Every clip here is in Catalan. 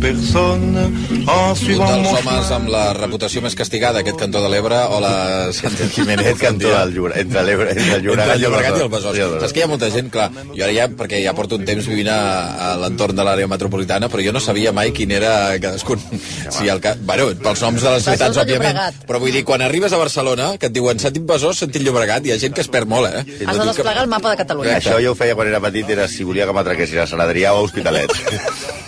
personne en Un suivant dels mon homes amb la reputació més castigada, aquest cantó de l'Ebre, o la Santa Jiménez. Aquest cantó del Llobregat, entre l'Ebre, entre el Llobregat, Entre el Llobregat i el Besòs. Saps que hi ha molta gent, clar, jo ara ja, perquè ja porto un temps vivint a, a l'entorn de l'àrea metropolitana, però jo no sabia mai quin era cadascun. Si el. Bueno, pels noms de les ciutats, òbviament. Però vull dir, quan arribes a Barcelona, que et diuen sentit Besòs, sentit Llobregat, hi ha gent que es perd molt, eh? Has de desplegar el mapa de Catalunya. Això jo ho feia quan era petit, era si volia que m'atraquessin a Sant Adrià o a Hospitalet.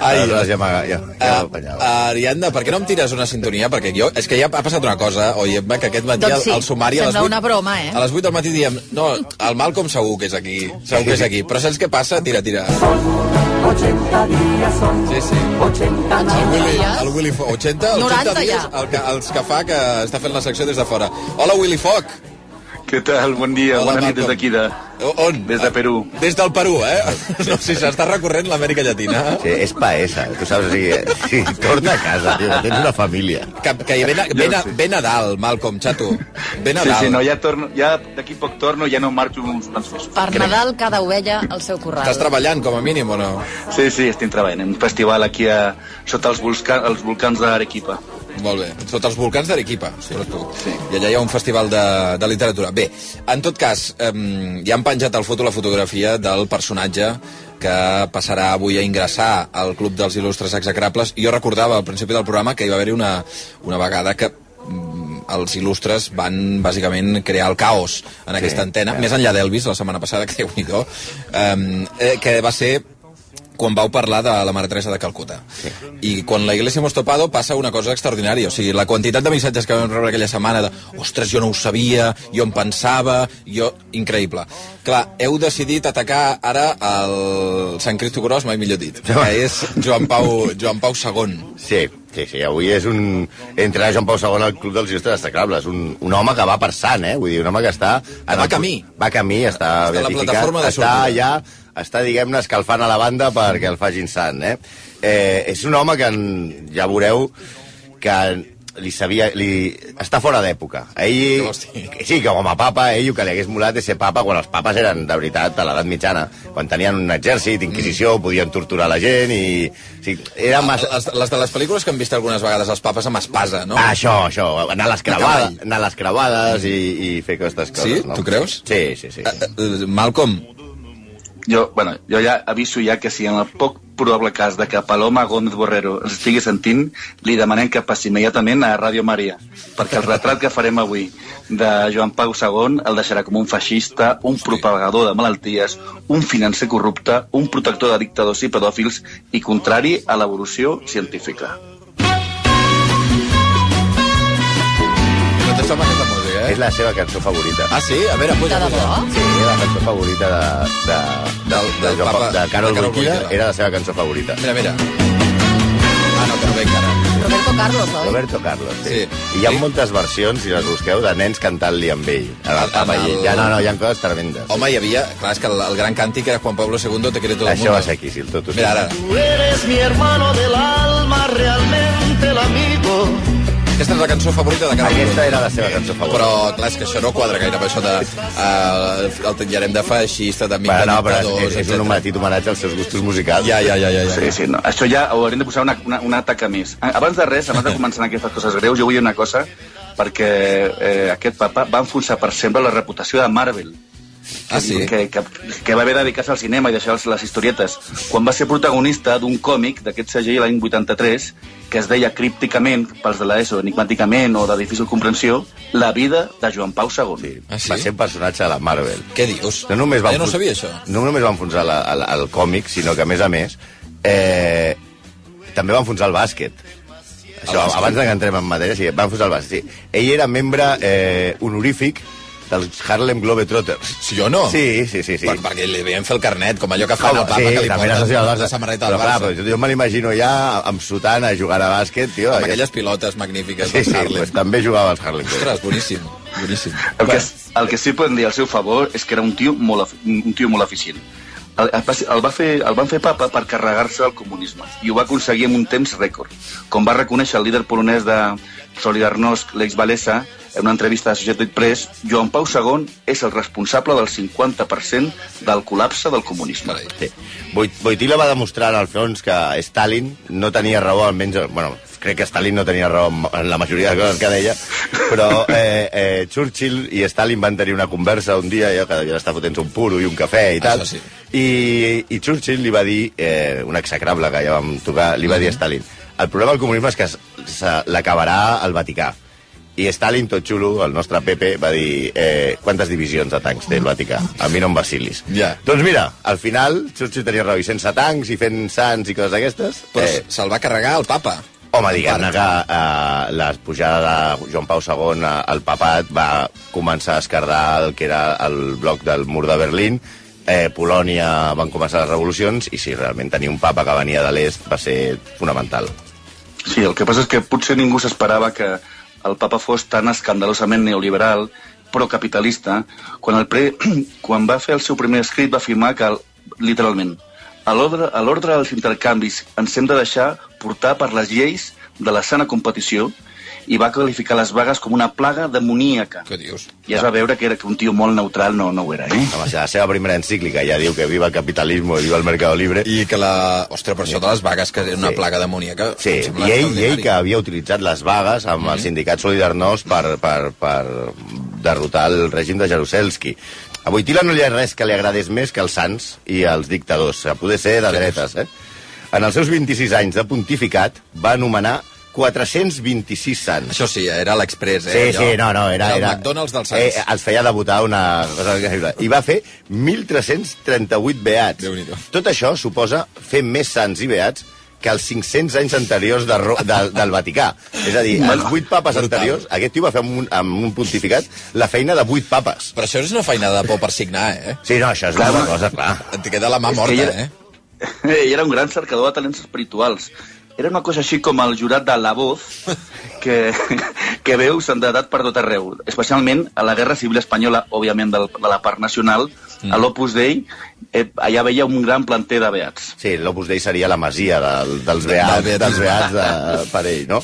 Ai, ja m'aga- ja, ja Uh. Ariadna, per què no em tires una sintonia? Perquè jo, és que ja ha passat una cosa, oi, Emma, que aquest matí Doncs sí, al, al sumari a les sembla 8... una broma, eh? A les 8 del matí diem, no, el Malcolm segur que és aquí, segur que és aquí. Però saps què passa? Tira, tira. Sí, sí. El Willy, el Willy Foc. 80, 90 80 dies, ja. el que, els que fa que està fent la secció des de fora. Hola, Willy Foc. Què tal? Bon dia, Hola, bona nit des d'aquí de... On? Des de Perú. Des del Perú, eh? No, si s'està recorrent l'Amèrica Llatina. Sí, és paesa, tu saps, o sigui, sí, torna a casa, tio, tens una família. Que, que ve, na- ve, na- ve Nadal, Malcolm, xato. Ve Sí, Nadal. sí, no, ja torno, ja d'aquí poc torno, ja no marxo uns quants mesos. Per Nadal, cada ovella al seu corral. Estàs treballant, com a mínim, o no? Sí, sí, estic treballant en un festival aquí a, sota els, volcans, els volcans d'Arequipa. Molt bé. Sota els volcans d'Arequipa, sí. tu. Sí. I allà hi ha un festival de, de literatura. Bé, en tot cas, um, ja han penjat al foto la fotografia del personatge que passarà avui a ingressar al Club dels Il·lustres Execrables. Jo recordava al principi del programa que hi va haver-hi una, una vegada que mm, els il·lustres van bàsicament crear el caos en aquesta antena, més enllà d'Elvis la setmana passada, que déu nhi um, eh, que va ser quan vau parlar de la Mare Teresa de Calcuta. Sí. I quan la Iglesia hemos topado passa una cosa extraordinària. O sigui, la quantitat de missatges que vam rebre aquella setmana de ostres, jo no ho sabia, jo em pensava, jo... Increïble. Clar, heu decidit atacar ara el Sant Cristo Gros, mai millor dit, que és Joan Pau, Joan Pau II. Sí, sí, sí, avui és un... Entra Joan Pau II al Club dels Il·lustres Destacables, un, un home que va per sant, eh? Vull dir, un home que està... Que va camí. Va camí, està, Està a la beatificat, plataforma de està sortida. allà, està, diguem-ne, escalfant a la banda perquè el facin sant, eh? eh és un home que en, ja veureu que li sabia, li, està fora d'època. Ell, sí, que com a papa, ell el que li hagués molat és ser papa quan els papes eren, de veritat, a l'edat mitjana, quan tenien un exèrcit, inquisició, podien torturar la gent i... Sí, era massa... Les, les de les pel·lícules que hem vist algunes vegades els papes amb espasa, no? Ah, això, això, anar a les creuades, anar a les creuades i, i fer aquestes coses, Sí? no? Tu creus? Sí, sí, sí. Eh, eh, Malcolm, Jo, bueno, jo ja aviso ja que si en el poc probable cas de que Paloma Gómez Borrero ens estigui sentint, li demanem que passi immediatament a Ràdio Maria, perquè el retrat que farem avui de Joan Pau II el deixarà com un feixista, un propagador de malalties, un financer corrupte, un protector de dictadors i pedòfils i contrari a l'evolució científica. no te sembla aquesta música, eh? És la seva cançó favorita. Ah, sí? A veure, puja, De puja. Sí, era la cançó favorita de, de, Del- de, del Joan papa- de Carol de Boitila. era la seva cançó favorita. Mira, mira. Ah, no, que no ve encara. Roberto Carlos, oi? Roberto Carlos, sí. Sí. I hi ha Sí. moltes versions, si les busqueu, de nens cantant-li amb ell. A la En- papa en i ell. el- Ja, no, no, hi ha coses tremendes. Home, hi havia... Clar, és que el, el gran càntic era Juan Pablo II, te quiere todo el Això mundo. va ser aquí, sí, el tot. ho sé. Mira, ara. Tú eres mi hermano del alma, realmente el amigo. Aquesta és la cançó favorita de Carol Aquesta era la seva cançó favorita. Però, clar, és que això no quadra gaire amb això de... Uh, el titllarem de feixista, d'amic Bueno, de no, però és, és, és un petit homenatge als seus gustos musicals. Ja, ja, ja, ja. ja. Sí, sí, no. Això ja ho hauríem de posar una, una, una taca més. Abans de res, abans de començar aquestes coses greus, jo vull dir una cosa, perquè eh, aquest papa va enfonsar per sempre la reputació de Marvel. Ah, sí? Que, que, que va haver de dedicar-se al cinema i deixar les, historietes. Quan va ser protagonista d'un còmic d'aquest segell l'any 83, que es deia crípticament, pels de l'ESO, enigmàticament o de difícil comprensió, La vida de Joan Pau II. Ah, sí? Va ser un personatge de la Marvel. Què dius? No només va jo no sabia això. No només va enfonsar la, el, el còmic, sinó que, a més a més, eh, també va enfonsar el bàsquet. Això, bàsquet? abans de que entrem en matèria, sí, va enfonsar el bàsquet. Sí. Ell era membre eh, honorífic dels Harlem Globetrotters. Si jo no? Sí, sí, sí. sí. Per, perquè li devien fer el carnet, com allò que fan Home, al papa, sí, que li Barça. la samarreta però, del clar, Barça. però jo me l'imagino ja amb sotana jugant a bàsquet, tio. Amb aquest- aquelles pilotes magnífiques Sí, del sí, Harlem. pues, també jugava als Harlem Globetrotters. Ostres, boníssim, boníssim. El que, el que sí podem dir al seu favor és que era un tio molt, un tio molt eficient. El, el, va el, fer, el van fer papa per carregar-se el comunisme i ho va aconseguir en un temps rècord. Com va reconèixer el líder polonès de Solidarnosc, Lech Walesa, en una entrevista a Associated Press, Joan Pau II és el responsable del 50% del col·lapse del comunisme. Sí. Voitila va demostrar, al fons, que Stalin no tenia raó, almenys... Bueno, crec que Stalin no tenia raó en- en la majoria de coses que deia, però eh, eh, Churchill i Stalin van tenir una conversa un dia, jo que devia estar fotent un puro i un cafè i tal, Això sí. I, i Churchill li va dir, eh, un execrable que ja vam tocar, li va dir a Stalin, el problema del comunisme és que l'acabarà el Vaticà. I Stalin, tot xulo, el nostre Pepe, va dir eh, quantes divisions de tancs té el Vaticà? A mi no em vacilis. Ja. Doncs mira, al final, Churchill tenia raó, i sense tancs i fent sants i coses d'aquestes... Però Eh, se'l va carregar el papa. home, diguem-ne que eh, la pujada de Joan Pau II al papat va començar a escardar el que era el bloc del mur de Berlín, eh, Polònia van començar les revolucions, i si realment tenir un papa que venia de l'est va ser fonamental. Sí, el que passa és que potser ningú s'esperava que el papa fos tan escandalosament neoliberal, procapitalista, quan, el pre... quan va fer el seu primer escrit va afirmar que, literalment, a l'ordre dels intercanvis ens hem de deixar portar per les lleis de la sana competició i va qualificar les vagues com una plaga demoníaca. Què dius? I es va veure que era que un tio molt neutral no, no ho era, eh? Home, si la seva primera encíclica ja diu que viva el capitalisme i viva el mercado libre, I que la... Ostres, per això de les vagues, que era una Sí. plaga demoníaca... Sí, i ell, i ell que havia utilitzat les vagues amb el sindicat Solidarnosc per, per, per derrotar el règim de Jaruzelski. A Boitila no li ha res que li agradés més que els sants i els dictadors, a poder ser de dretes. Eh? En els seus 26 anys de pontificat va anomenar 426 sants. Això sí, era l'Express, eh? Sí, allò. sí, no, no, era... el era McDonald's dels Sants. Eh, els feia debutar una cosa increïble. I va fer 1.338 beats. Tot això suposa fer més sants i beats que els 500 anys anteriors de, Ro- de, del Vaticà. És a dir, els 8 papes Brutal. anteriors, aquest tio va fer amb un, amb un pontificat la feina de 8 papes. Però això és una feina de por per signar, eh? Sí, no, això és una cosa, clar. Et queda la mà morta, era- eh? Ell era un gran cercador de talents espirituals. Era una cosa així com el jurat de La Voz, que, que veu santedat per tot arreu, especialment a la Guerra Civil Espanyola, òbviament del, de la part nacional, a l'Opus Dei, eh, allà veia un gran planter de beats. Sí, l'Opus Dei seria la masia del, dels Del beats, beatisme. dels beats de, per ell, no?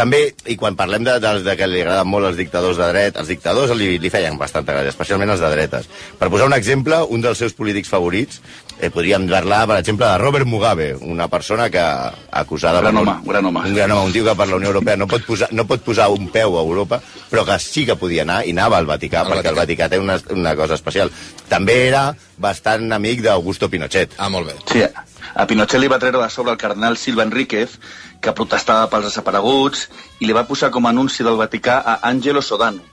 També, i quan parlem de, de, de que li agraden molt els dictadors de dret, els dictadors li, li feien bastanta gràcia, especialment els de dretes. Per posar un exemple, un dels seus polítics favorits, eh, podríem parlar, per exemple, de Robert Mugabe, una persona que acusada... Gran home, gran home. Un gran home, un tio que per la Unió Europea no pot, posar, no pot posar un peu a Europa, però que sí que podia anar, i anava al Vaticà, Al perquè el Vaticà. Vaticà té una, una cosa especial. També era bastant amic d'Augusto Pinochet. Ah, molt bé. Sí, a Pinochet li va treure de sobre el cardenal Silva Enríquez, que protestava pels desapareguts, i li va posar com a anunci del Vaticà a Angelo Sodano,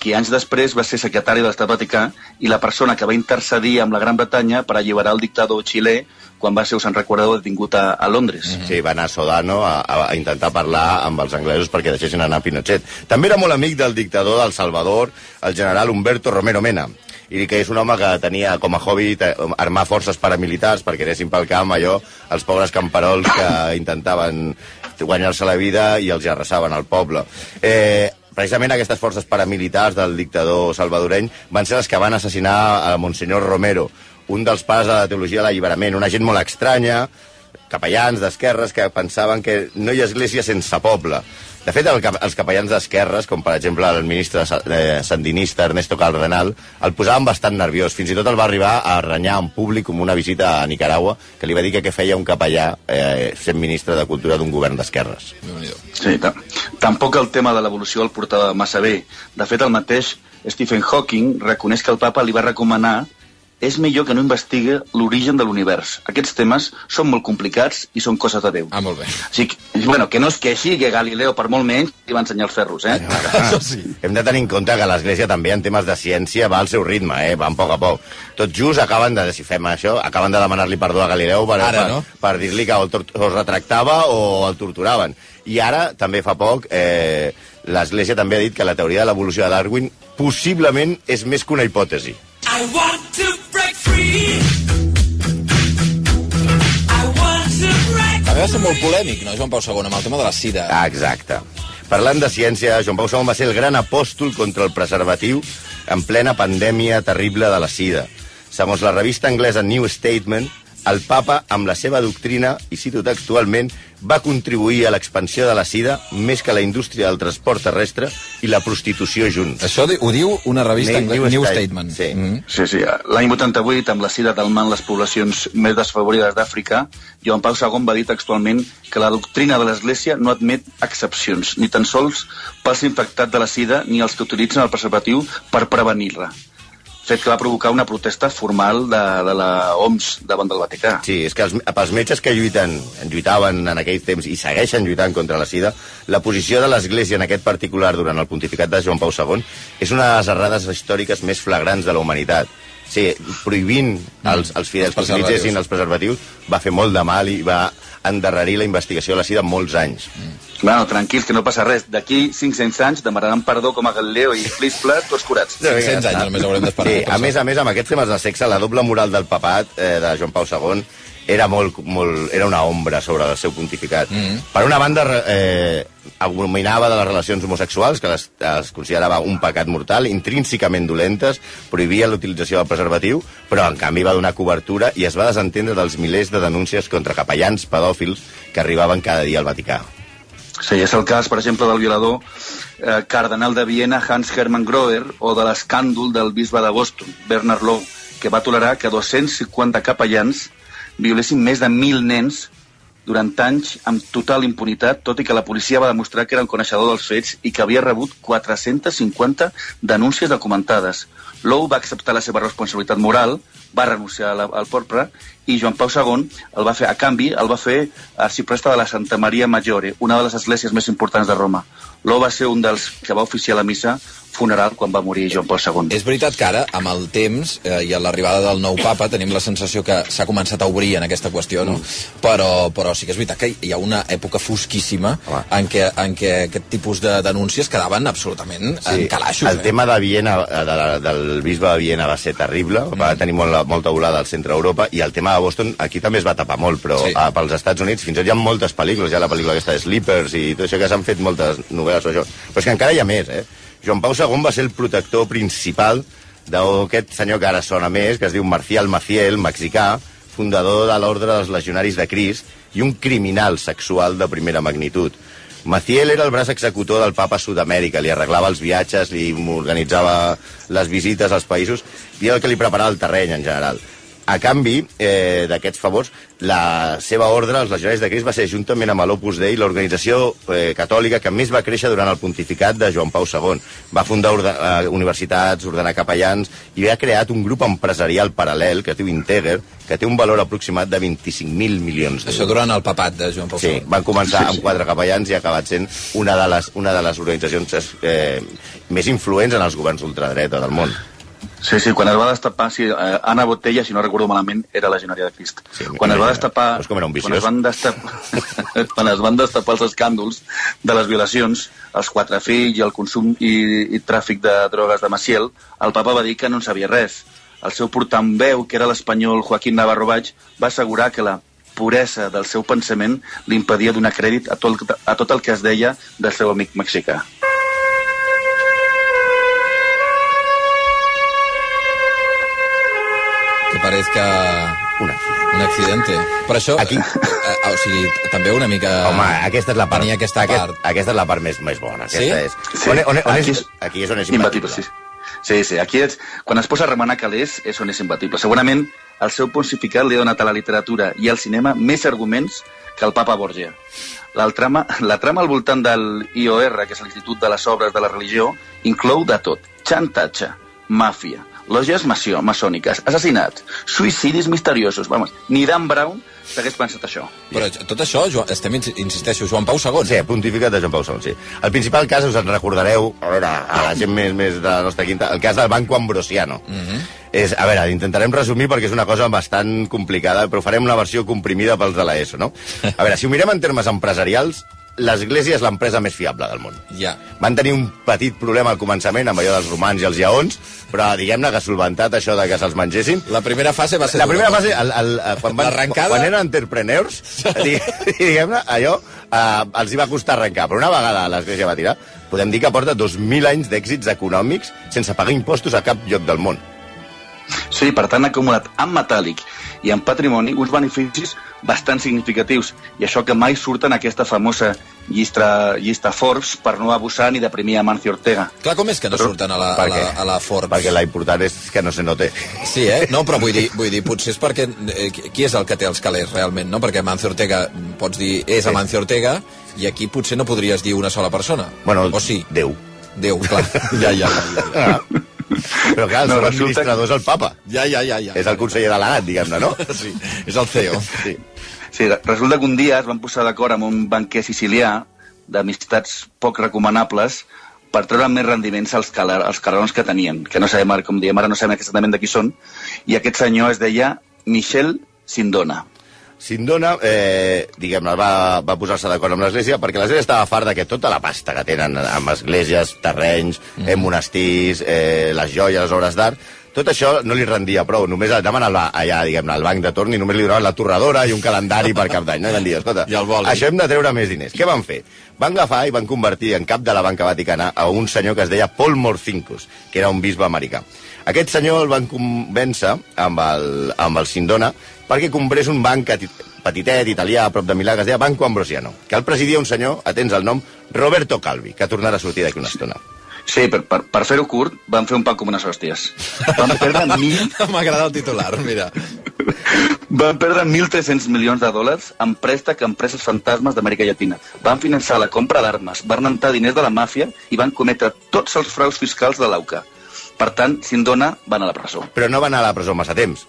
qui anys després va ser secretari de l'Estat Vaticà i la persona que va intercedir amb la Gran Bretanya per alliberar el dictador xilè quan va ser, us en recordeu, detingut a, a Londres. Sí, va anar a Sodano a, a intentar parlar amb els anglesos perquè deixessin anar Pinochet. També era molt amic del dictador del Salvador, el general Humberto Romero Mena, i que és un home que tenia com a hobby armar forces paramilitars perquè anessin pel camp allò, els pobres camperols que intentaven guanyar-se la vida i els arrasaven al poble. Eh, precisament aquestes forces paramilitars del dictador salvadoreny van ser les que van assassinar a Monsenyor Romero, un dels pares de la teologia de l'alliberament, una gent molt estranya, capellans d'esquerres que pensaven que no hi ha església sense poble. De fet, el, cap- els capellans d'esquerres, com per exemple el ministre sa- eh, sandinista Ernesto Cardenal, el posaven bastant nerviós. Fins i tot el va arribar a renyar en públic com una visita a Nicaragua, que li va dir que què feia un capellà eh, sent ministre de Cultura d'un govern d'esquerres. Sí, ta- tampoc el tema de l'evolució el portava massa bé. De fet, el mateix Stephen Hawking reconeix que el papa li va recomanar és millor que no investigue l'origen de l'univers. Aquests temes són molt complicats i són coses de Déu. Ah, molt bé. Sigui, que- bueno, que no és que així, que Galileo, per molt menys, li va ensenyar els ferros, eh? Això sí. Hem de tenir en compte que l'Església també en temes de ciència va al seu ritme, eh? va a poc a poc. Tot just acaben de, si fem això, acaben de demanar-li perdó a Galileu per, Ara, per, no? per dir-li que el, es retractava o el torturaven. I ara, també fa poc, eh, l'Església també ha dit que la teoria de l'evolució de Darwin possiblement és més que una hipòtesi. I want to va ser molt polèmic, no, Joan Pau II, amb el tema de la sida. Ah, exacte. Parlant de ciència, Joan Pau II va ser el gran apòstol contra el preservatiu en plena pandèmia terrible de la sida. Segons la revista anglesa New Statement, el papa, amb la seva doctrina, i cito textualment, va contribuir a l'expansió de la sida més que la indústria del transport terrestre i la prostitució junts. Això ho diu una revista New- New New Statement, Statement. sí. Mm. Sí, sí. L'any 88, amb la sida delmant les poblacions més desfavorides d'Àfrica, Joan Pau II va dir textualment que la doctrina de l'Església no admet excepcions, ni tan sols pels infectats de la sida ni els que utilitzen el preservatiu per prevenir-la. Fet que va provocar una protesta formal de, de la OMS davant del Vaticà. Sí, és que els, pels metges que lluiten, lluitaven en aquells temps i segueixen lluitant contra la sida, la posició de l'Església en aquest particular durant el pontificat de Joan Pau II és una de les errades històriques més flagrants de la humanitat. Sí, prohibint als, als fidels Els que preservatius. utilitzessin els preservatius va fer molt de mal i va endarrerir la investigació de la sida molts anys. Bueno, tranquils, que no passa res. D'aquí 500 anys demanaran perdó com a Galileo i plis-plas, tots curats. 500 anys només haurem d'esperar. Sí, a més a més, amb aquests temes de sexe, la doble moral del papat eh, de Joan Pau II era, molt, molt, era una ombra sobre el seu pontificat. Mm -hmm. Per una banda, eh, abominava de les relacions homosexuals, que les, es considerava un pecat mortal, intrínsecament dolentes, prohibia l'utilització del preservatiu, però en canvi va donar cobertura i es va desentendre dels milers de denúncies contra capellans pedòfils que arribaven cada dia al Vaticà. Sí, és el cas, per exemple, del violador eh, cardenal de Viena, Hans Hermann Groer, o de l'escàndol del bisbe de Boston, Bernard Lowe, que va tolerar que 250 capellans violessin més de 1.000 nens durant anys amb total impunitat, tot i que la policia va demostrar que era el coneixedor dels fets i que havia rebut 450 denúncies documentades. Lowe va acceptar la seva responsabilitat moral, va renunciar a la, al porpre i Joan Pau II el va fer, a canvi, el va fer arcipreste de la Santa Maria Maggiore, una de les esglésies més importants de Roma. Lowe va ser un dels que va oficiar la missa funeral quan va morir Joan Paul II. És veritat que ara, amb el temps eh, i a l'arribada del nou papa, tenim la sensació que s'ha començat a obrir en aquesta qüestió, no? Però, però sí que és veritat que hi ha una època fosquíssima Home. en què, en què aquest tipus de denúncies quedaven absolutament en calaixos. el eh? tema de Viena, de, de, del bisbe de Viena va ser terrible, Mm. va tenir molt, molta volada al centre d'Europa, i el tema de Boston aquí també es va tapar molt, però Sí. sí. a, pels Estats Units fins i tot hi ha moltes pel·lícules, hi ha la pel·lícula aquesta de Sleepers i tot això que s'han fet moltes novel·les sobre això. Però és que encara hi ha més, eh? Joan Pau II va ser el protector principal d'aquest senyor que ara sona més, que es diu Marcial Maciel, mexicà, fundador de l'Ordre dels Legionaris de Crist i un criminal sexual de primera magnitud. Maciel era el braç executor del papa Sud-amèrica, li arreglava els viatges, li organitzava les visites als països i el que li preparava el terreny en general. A canvi eh, d'aquests favors, la seva ordre, els legionaris de Crist, va ser, juntament amb l'Opus Dei, l'organització eh, catòlica que més va créixer durant el pontificat de Joan Pau II. Va fundar orde, eh, universitats, ordenar capellans i ha creat un grup empresarial paral·lel que es diu Integer, que té un valor aproximat de 25.000 milions Això d'euros. durant el papat de Joan Pau Sí, II. van començar amb quatre capellans i ha acabat sent una de les, una de les organitzacions eh, més influents en els governs ultradreta del món. Sí, sí, quan es va destapar, sí, eh, Anna Botella, si no recordo malament, era la Genòria de Crist. Sí, quan es va imagina, destapar... veus com era un quan es, van destapar, quan es van destapar els escàndols de les violacions, els quatre fills i el consum i, i tràfic de drogues de Maciel, el papa va dir que no en sabia res. El seu portaveu, que era l'espanyol Joaquín Navarro Baig, va assegurar que la puresa del seu pensament li impedia donar crèdit a tot, a tot el que es deia del seu amic mexicà. Parezca Un accident. un accidente. Per això, Aquí- eh, eh, o sigui, també una mica... Home, aquesta és la part, aquesta aquest, part. aquesta és la part més, més bona. Aquesta Sí? és. Sí. On, on, on Aquí és, és- aquí és on és Imbatible, imbatible. sí. Sí, sí, aquí és, quan es posa a remenar calés és on és imbatible. Segurament el seu pontificat li ha donat a la literatura i al cinema més arguments que el papa Borgia. La trama, la trama al voltant del IOR, que és l'Institut de les Obres de la Religió, inclou de tot. Xantatge, màfia, lògies maçòniques, assassinats, suïcidis misteriosos. Vamos, ni Dan Brown s'hagués pensat això. Però tot això, Joan, estem, ins- insisteixo, Joan Pau II. Sí, pontificat de Joan Pau II, sí. El principal cas, us en recordareu, a veure, a la gent més, més de la nostra quinta, el cas del Banco Ambrosiano. Mm -hmm. és, a veure, intentarem resumir perquè és una cosa bastant complicada, però farem una versió comprimida pels de l'ESO, no? A veure, si ho mirem en termes empresarials, l'Església és l'empresa més fiable del món. Ja. Van tenir un petit problema al començament amb allò dels romans i els lleons, però diguem-ne que solventat això de que se'ls mengessin, La primera fase va ser... la primera fase, el, el, el, quan, van, quan eren entrepreneurs, di- diguem-ne, allò eh, els hi va costar arrencar. Però una vegada l'Església va tirar, podem dir que porta 2.000 anys d'èxits econòmics sense pagar impostos a cap lloc del món. Sí, Sí, per tant, ha acumulat en metàl·lic i en patrimoni uns beneficis bastant significatius. I això que mai surt en aquesta famosa llista, llista Forbes per no abusar ni deprimir a Mancio Ortega. Clar, com és que no Però- surten a la, a la, a la Forbes? Perquè la important és que no se note. Sí, eh? No, però vull dir, vull dir potser és perquè... Eh, qui és el que té els calés, realment, no? Perquè Mancio Ortega, pots dir, és Sí. Amancio Ortega, i aquí potser no podries dir una sola persona. Bueno, o sí? Déu. Déu, clar. Ja, ja, ja. ja. Ah. Però clar, No, no, resulta administrador és el papa. Ja, ja, ja, ja. És el conseller de l'ANAT, diguem-ne, no? Sí, és el CEO. Sí. Sí, resulta que un dia es van posar d'acord amb un banquer sicilià d'amistats poc recomanables per treure més rendiments als, cala- als calarons que tenien, que no sabem, ara, com diem, ara no sabem exactament de qui són, i aquest senyor es deia Michel Sindona. Sindona, eh, diguem-ne, va, va posar-se d'acord amb l'Església perquè l'Església estava farta que tota la pasta que tenen amb esglésies, terrenys, mm. eh, monestirs, eh, les joies, les obres d'art, tot això no li rendia prou. Només anaven al, ba- allà, diguem-ne, al banc de torn i només li donaven la torradora i un calendari per cap d'any. No? I van dir, escolta, I això hem de treure més diners. Què van fer? Van agafar i van convertir en cap de la banca vaticana a un senyor que es deia Paul Morcincus, que era un bisbe americà. Aquest senyor el van convèncer amb el, amb el Sindona perquè comprés un banc petitet, italià, a prop de Milà, que es deia Banco Ambrosiano, que el presidia un senyor, atents al nom, Roberto Calvi, que tornarà a sortir d'aquí una estona. Sí, per, per, per fer-ho curt, van fer un pa com unes hòsties. Van perdre, mil, M'agrada el titular, mira. van perdre 1.300 milions de dòlars en préstec a empreses fantasmes d'Amèrica Llatina. Van finançar la compra d'armes, van rentar diners de la màfia i van cometre tots els fraus fiscals de l'AUCA. Per tant, Sindona van a la presó. Però no va anar a la presó massa temps.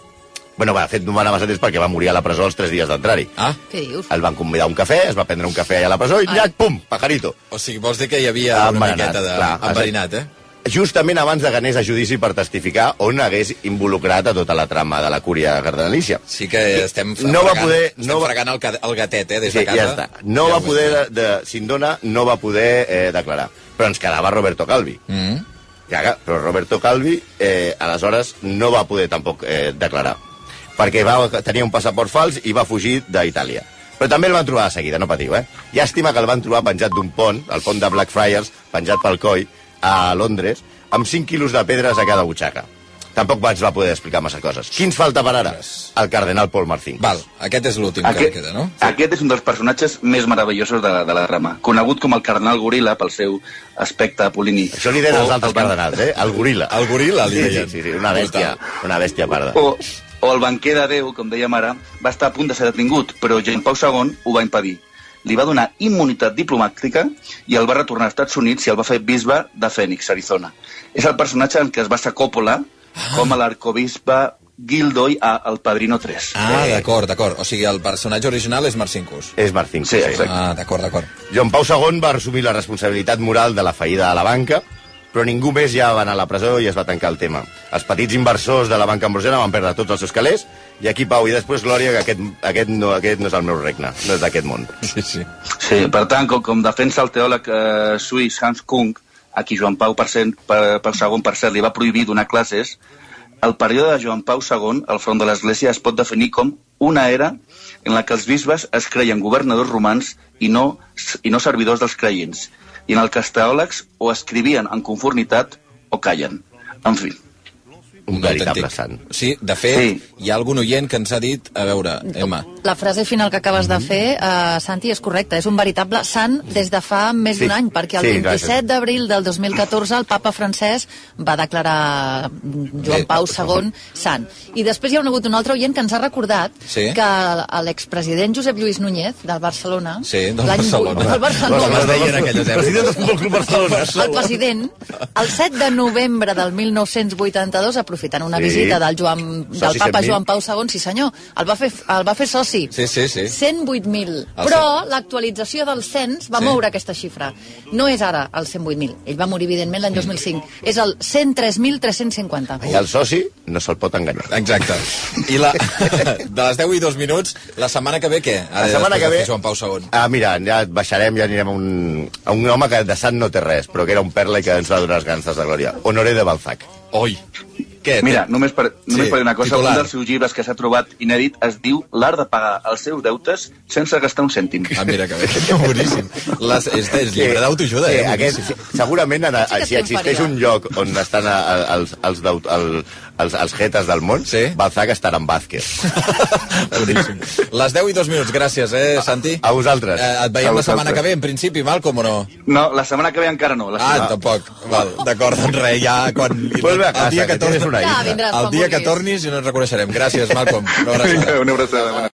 Bueno, va, de fet, no va anar massa temps perquè va morir a la presó els tres dies d'entrar-hi. Ah, Què dius? El van convidar a un cafè, es va prendre un cafè allà a la presó i Ai. llac, pum, pajarito. o sigui, vols dir que hi havia una Enverinat, miqueta de... clar. enverinat, eh? Justament abans de que anés a judici per testificar on hagués involucrat a tota la trama de la cúria cardenalícia. Sí que estem No va fregant, poder- estem no va- fregant el, el gatet, eh, des Sí, de casa. ja està. No Ja va poder, de, de Sindona no va poder eh, declarar. Però ens quedava Roberto Calvi. Mm. Ja, però Roberto Calvi, eh, aleshores, no va poder tampoc eh, declarar. Perquè va, tenia un passaport fals i va fugir d'Itàlia. Però també el van trobar de seguida, no patiu, eh? Llàstima que el van trobar penjat d'un pont, el pont de Blackfriars, penjat pel coll, a Londres, amb 5 quilos de pedres a cada butxaca. Tampoc ens va poder explicar massa coses. Qui ens falta per ara? El cardenal Paul Martín. Val, aquest és l'últim que queda, no? aquest és un dels personatges més meravellosos de, la- de la trama. Conegut com el cardenal goril·la pel seu aspecte apolini. Això li deien els altres el cardenals, eh? El goril·la. El goril·la, li sí, deien. Sí, sí, sí, una bèstia, una bèstia parda. O, o el banquer de Déu, com dèiem ara, va estar a punt de ser detingut, però Jean Pau II ho va impedir. Li va donar immunitat diplomàtica i el va retornar als Estats Units i el va fer bisbe de Phoenix, Arizona. És el personatge en què es basa Coppola com a l'arcobisbe Gildoy a El Padrino 3. Ah, d'acord, d'acord. O sigui, el personatge original és Marcinkus. És Martín. Sí, exacte. Ah, d'acord, d'acord. Joan Pau II va assumir la responsabilitat moral de la fallida de la banca, però ningú més ja va anar a la presó i es va tancar el tema. Els petits inversors de la banca ambrosiana van perdre tots els seus calés, i aquí, Pau, i després Glòria, que aquest, aquest, no, aquest no és el meu regne, no és d'aquest món. Sí, sí. Sí, per tant, com, com defensa el teòleg eh, suís Hans Kung, a qui Joan Pau per cent, per, per segon, per cert, li va prohibir donar classes, el període de Joan Pau II al front de l'Església es pot definir com una era en la que els bisbes es creien governadors romans i no, i no servidors dels creients, i en el que els teòlegs o escrivien en conformitat o callen. En fi, Un Un veritable sant. Sí, de fet, Sí. hi ha algun oient que ens ha dit... A veure, Emma... La frase final que acabes de fer, uh, Santi, és correcta. És un veritable sant des de fa més Sí. d'un any, perquè el Sí, 27 d'abril del 2014 el papa francès va declarar Joan Bé, Pau II sant. I després hi ha hagut un altre oient que ens ha recordat Sí. que l'expresident Josep Lluís Núñez, del Barcelona... Sí, del Barcelona. Del Barcelona. Del Futbol Club Barcelona. El president, el 7 de novembre del 1982, aprofitant una Sí. visita del, Joan, del Soci papa 100.000. Joan Pau II, sí senyor, el va fer, el va fer soci. Sí, sí, sí. 108.000. El Però l'actualització del cens va Sí. moure aquesta xifra. No és ara el 108.000. Ell va morir, evidentment, l'any 2005. És el 103.350. I el soci no se'l pot enganyar. Exacte. I la, de les 10 i 2 minuts, la setmana que ve què? Ara, La setmana que ve... Joan Pau II. Ah, mira, ja baixarem, ja anirem a un, a un home que de sant no té res, però que era un perla i que ens va donar les ganes de glòria. Honoré de Balzac. Oi. Què? Mira, només per, només Sí, per dir una cosa, titular. un dels seus llibres que s'ha trobat inèdit es diu L'art de pagar els seus deutes sense gastar un cèntim. Ah, mira que bé. Boníssim. Les, és, és llibre d'autoajuda, Sí, eh? aquest, sí, segurament, en, si existeix un lloc on estan a- a- els, els, deut, el, els, els jetes del món, Sí. Balzac estarà en Vázquez. Les 10 i 2 minuts, gràcies, eh, Santi? A vosaltres. Eh, et veiem A la setmana que ve, en principi, Malcom, o no? No, la setmana que ve encara no. La Ah, setmana... tampoc. Val, d'acord, doncs res, ja quan... Vuelve a casa, el dia que tienes una Ja, el dia que tornis i no ens reconeixerem. Gràcies, Malcolm. Una abraçada. Una abraçada.